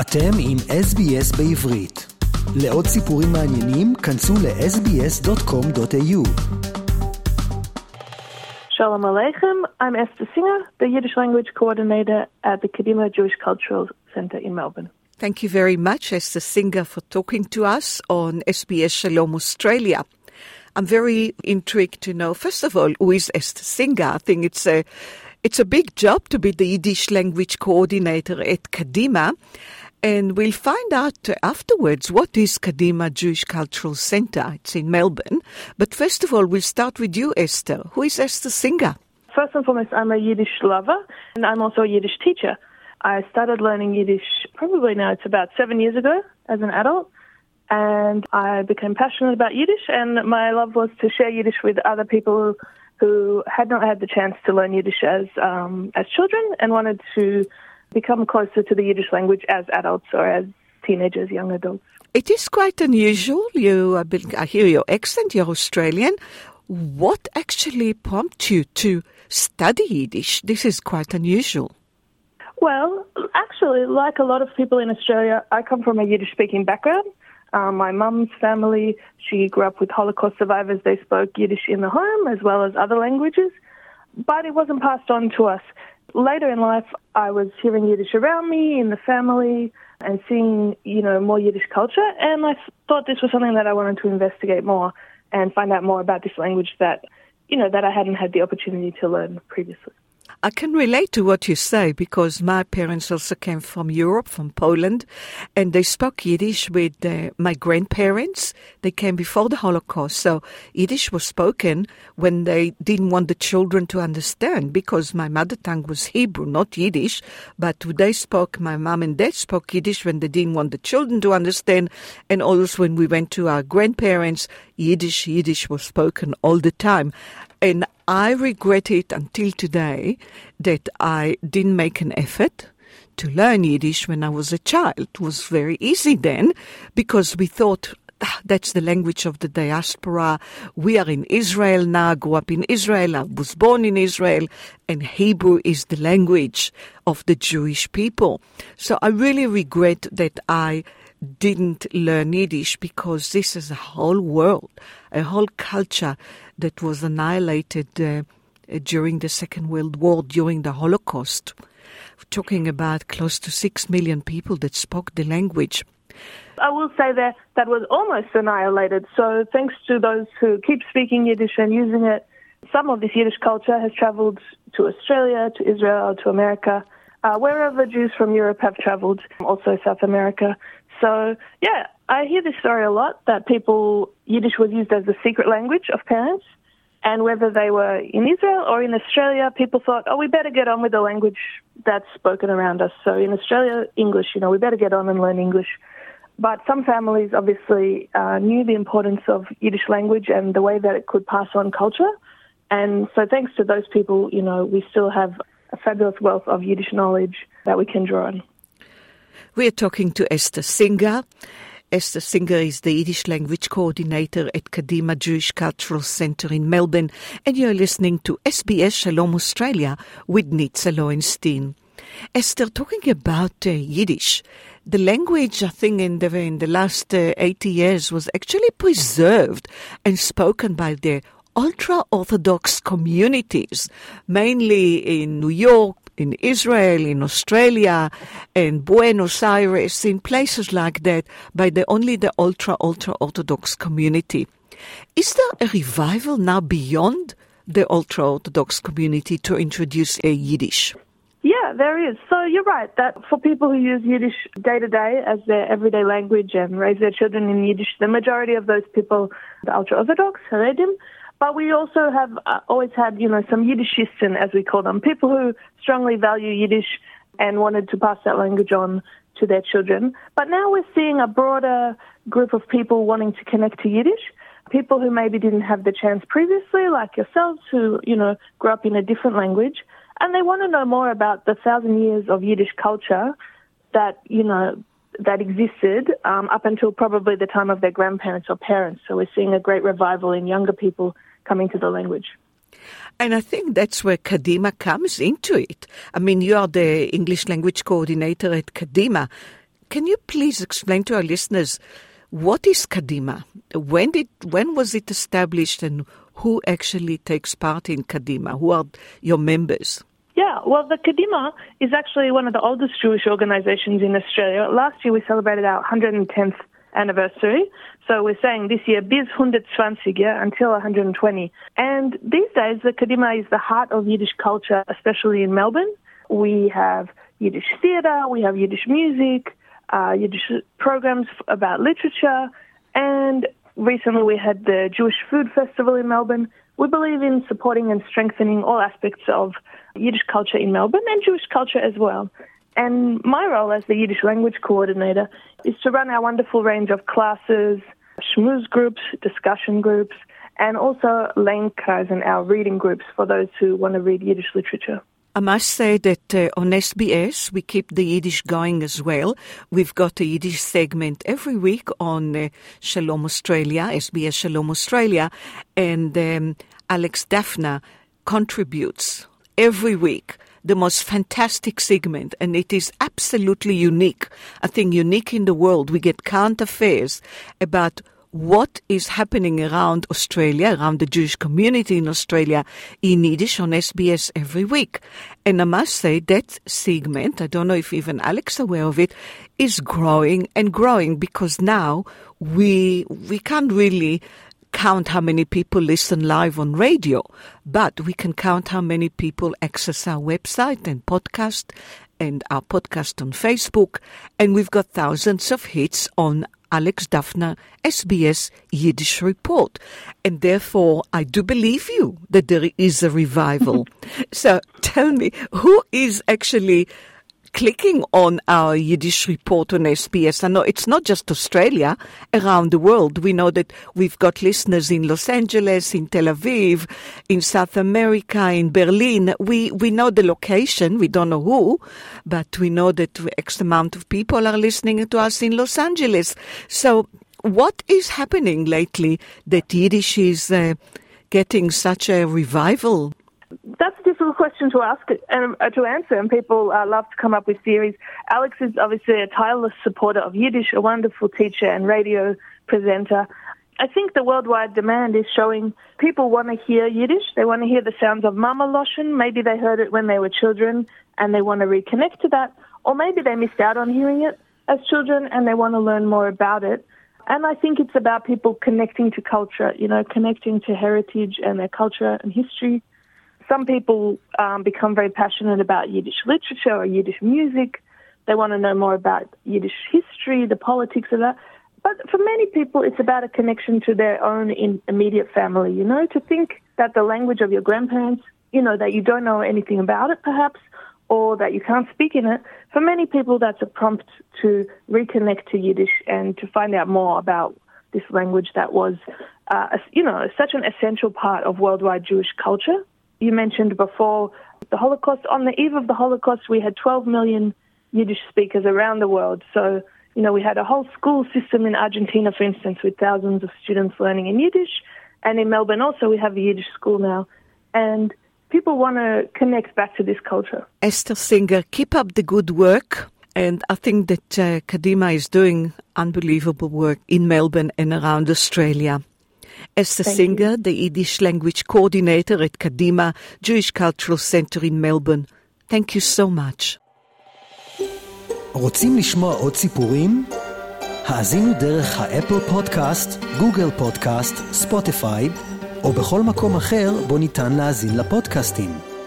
אתם עם SBS בעברית. לעוד סיפורים מעניינים, כנסו ל-sbs.com.au. Shalom Aleichem, I'm Esther Singer, the Yiddish language coordinator at the Kadimah Jewish Cultural Center in Melbourne. Thank you very much, Esther Singer, for talking to us on SBS Shalom Australia. I'm very intrigued to know, first of all, who is Esther Singer? I think it's a it's a big job to be the Yiddish language coordinator at Kadimah. And we'll find out afterwards what is Kadimah Jewish Cultural Center. It's in Melbourne. But first of all, we'll start with you, Esther. Who is Esther Singer? First and foremost, I'm a Yiddish lover and I'm also a Yiddish teacher. I started learning Yiddish probably now it's about seven years ago as an adult. And I became passionate about Yiddish, and my love was to share Yiddish with other people who had not had the chance to learn Yiddish as um, as children and wanted to become closer to the Yiddish language as adults or as teenagers, young adults. It is quite unusual. You, I hear your accent. You're Australian. What actually prompted you to study Yiddish? This is quite unusual. Well, actually, like a lot of people in Australia, I come from a Yiddish speaking background. Um, my mum's family, she grew up with Holocaust survivors. They spoke Yiddish in the home as well as other languages, but it wasn't passed on to us. Later in life, I was hearing Yiddish around me in the family and seeing, you know, more Yiddish culture, and I thought this was something that I wanted to investigate more and find out more about this language that, you know, that I hadn't had the opportunity to learn previously. I can relate to what you say because my parents also came from Europe, from Poland, and they spoke Yiddish with uh, my grandparents. They came before the Holocaust, so Yiddish was spoken when they didn't want the children to understand because my mother tongue was Hebrew, not Yiddish. But they spoke, my mom and dad spoke Yiddish when they didn't want the children to understand, and also when we went to our grandparents, Yiddish, Yiddish was spoken all the time. And I regret it until today that I didn't make an effort to learn Yiddish when I was a child. It was very easy then because we thought ah, that's the language of the diaspora. We are in Israel now, grew up in Israel, I was born in Israel, and Hebrew is the language of the Jewish people. So I really regret that I didn't learn Yiddish because this is a whole world, a whole culture that was annihilated uh, during the Second World War, during the Holocaust. We're talking about close to six million people that spoke the language. I will say that that was almost annihilated. So thanks to those who keep speaking Yiddish and using it, some of this Yiddish culture has traveled to Australia, to Israel, to America, uh, wherever Jews from Europe have traveled, also South America. So, yeah, I hear this story a lot that people, Yiddish was used as the secret language of parents. And whether they were in Israel or in Australia, people thought, oh, we better get on with the language that's spoken around us. So in Australia, English, you know, we better get on and learn English. But some families obviously uh, knew the importance of Yiddish language and the way that it could pass on culture. And so thanks to those people, you know, we still have a fabulous wealth of Yiddish knowledge that we can draw on. We're talking to Esther Singer. Esther Singer is the Yiddish language coordinator at Kadimah Jewish Cultural Center in Melbourne, and you're listening to SBS Shalom Australia with Nitza Lowenstein. Esther, talking about uh, Yiddish, the language, I think, in the, in the last uh, 80 years was actually preserved and spoken by the ultra Orthodox communities, mainly in New York, in Israel, in Australia, in Buenos Aires, in places like that, by the only the ultra ultra Orthodox community. Is there a revival now beyond the ultra Orthodox community to introduce a Yiddish? Yeah, there is. So you're right that for people who use Yiddish day to day as their everyday language and raise their children in Yiddish, the majority of those people, the ultra Orthodox, Haredim, but we also have uh, always had, you know, some Yiddishisten, as we call them, people who strongly value Yiddish and wanted to pass that language on to their children. But now we're seeing a broader group of people wanting to connect to Yiddish. People who maybe didn't have the chance previously, like yourselves, who, you know, grew up in a different language. And they want to know more about the thousand years of Yiddish culture that, you know, that existed um, up until probably the time of their grandparents or parents. So we're seeing a great revival in younger people coming to the language. And I think that's where Kadimah comes into it. I mean, you are the English language coordinator at Kadimah. can you please explain to our listeners what is Kadimah? When did when was it established and who actually takes part in Kadimah? Who are your members? Yeah, well, the Kadimah is actually one of the oldest Jewish organizations in Australia. Last year we celebrated our 110th anniversary. So we're saying this year bis 120 yeah, until 120. And these days the Kadimah is the heart of Yiddish culture, especially in Melbourne. We have Yiddish theatre, we have Yiddish music, uh, Yiddish programs about literature, and recently we had the Jewish Food Festival in Melbourne. We believe in supporting and strengthening all aspects of Yiddish culture in Melbourne and Jewish culture as well. And my role as the Yiddish language coordinator is to run our wonderful range of classes, schmooze groups, discussion groups, and also Lehnkreisen, our reading groups for those who want to read Yiddish literature. I must say that uh, on SBS we keep the Yiddish going as well. We've got a Yiddish segment every week on uh, Shalom Australia, SBS Shalom Australia, and um, Alex Daphna contributes every week the most fantastic segment, and it is absolutely unique. I think unique in the world. We get current affairs about what is happening around Australia, around the Jewish community in Australia in Yiddish on SBS every week. And I must say that segment, I don't know if even Alex is aware of it, is growing and growing because now we we can't really count how many people listen live on radio, but we can count how many people access our website and podcast and our podcast on Facebook. And we've got thousands of hits on Alex Daphna, SBS Yiddish Report. And therefore, I do believe you that there is a revival. so tell me, who is actually clicking on our Yiddish report on SBS. I know it's not just Australia, around the world. We know that we've got listeners in Los Angeles, in Tel Aviv, in South America, in Berlin. We, we know the location. We don't know who, but we know that X amount of people are listening to us in Los Angeles. So what is happening lately that Yiddish is uh, getting such a revival? That's difficult question to ask and uh, to answer, and people uh, love to come up with theories. Alex is obviously a tireless supporter of Yiddish, a wonderful teacher and radio presenter. I think the worldwide demand is showing people want to hear Yiddish. They want to hear the sounds of Mama Loshen. Maybe they heard it when they were children and they want to reconnect to that, or maybe they missed out on hearing it as children and they want to learn more about it. And I think it's about people connecting to culture, you know, connecting to heritage and their culture and history some people um, become very passionate about Yiddish literature or Yiddish music. They want to know more about Yiddish history, the politics of that. But for many people, it's about a connection to their own immediate family, you know, to think that the language of your grandparents, you know, that you don't know anything about it perhaps, or that you can't speak in it. For many people, that's a prompt to reconnect to Yiddish and to find out more about this language that was, uh, you know, such an essential part of worldwide Jewish culture. You mentioned before the Holocaust. On the eve of the Holocaust, we had 12 million Yiddish speakers around the world. So, you know, we had a whole school system in Argentina, for instance, with thousands of students learning in Yiddish. And in Melbourne also, we have a Yiddish school now. And people want to connect back to this culture. Esther Singer, keep up the good work. And I think that uh, Kadimah is doing unbelievable work in Melbourne and around Australia. Esther Thank Singer, the Yiddish language coordinator at Kadimah Jewish Cultural Center in Melbourne. Thank you so much. רוצים לשמוע עוד סיפורים? האזינו דרך האפל פודקאסט, גוגל פודקאסט, ספוטיפיי, או בכל מקום אחר בו ניתן להאזין לפודקאסטים.